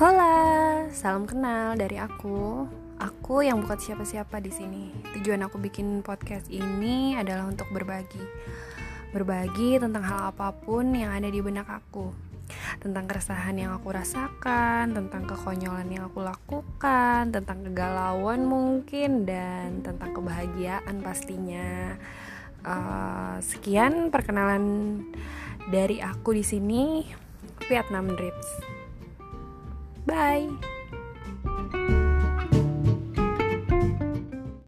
Hola, salam kenal dari aku. Aku yang bukan siapa-siapa di sini. Tujuan aku bikin podcast ini adalah untuk berbagi. Berbagi tentang hal apa pun yang ada di benak aku. Tentang keresahan yang aku rasakan, tentang kekonyolan yang aku lakukan, tentang kegalauan mungkin dan tentang kebahagiaan pastinya. Uh, sekian perkenalan dari aku di sini. Vietnam Drips. Bye.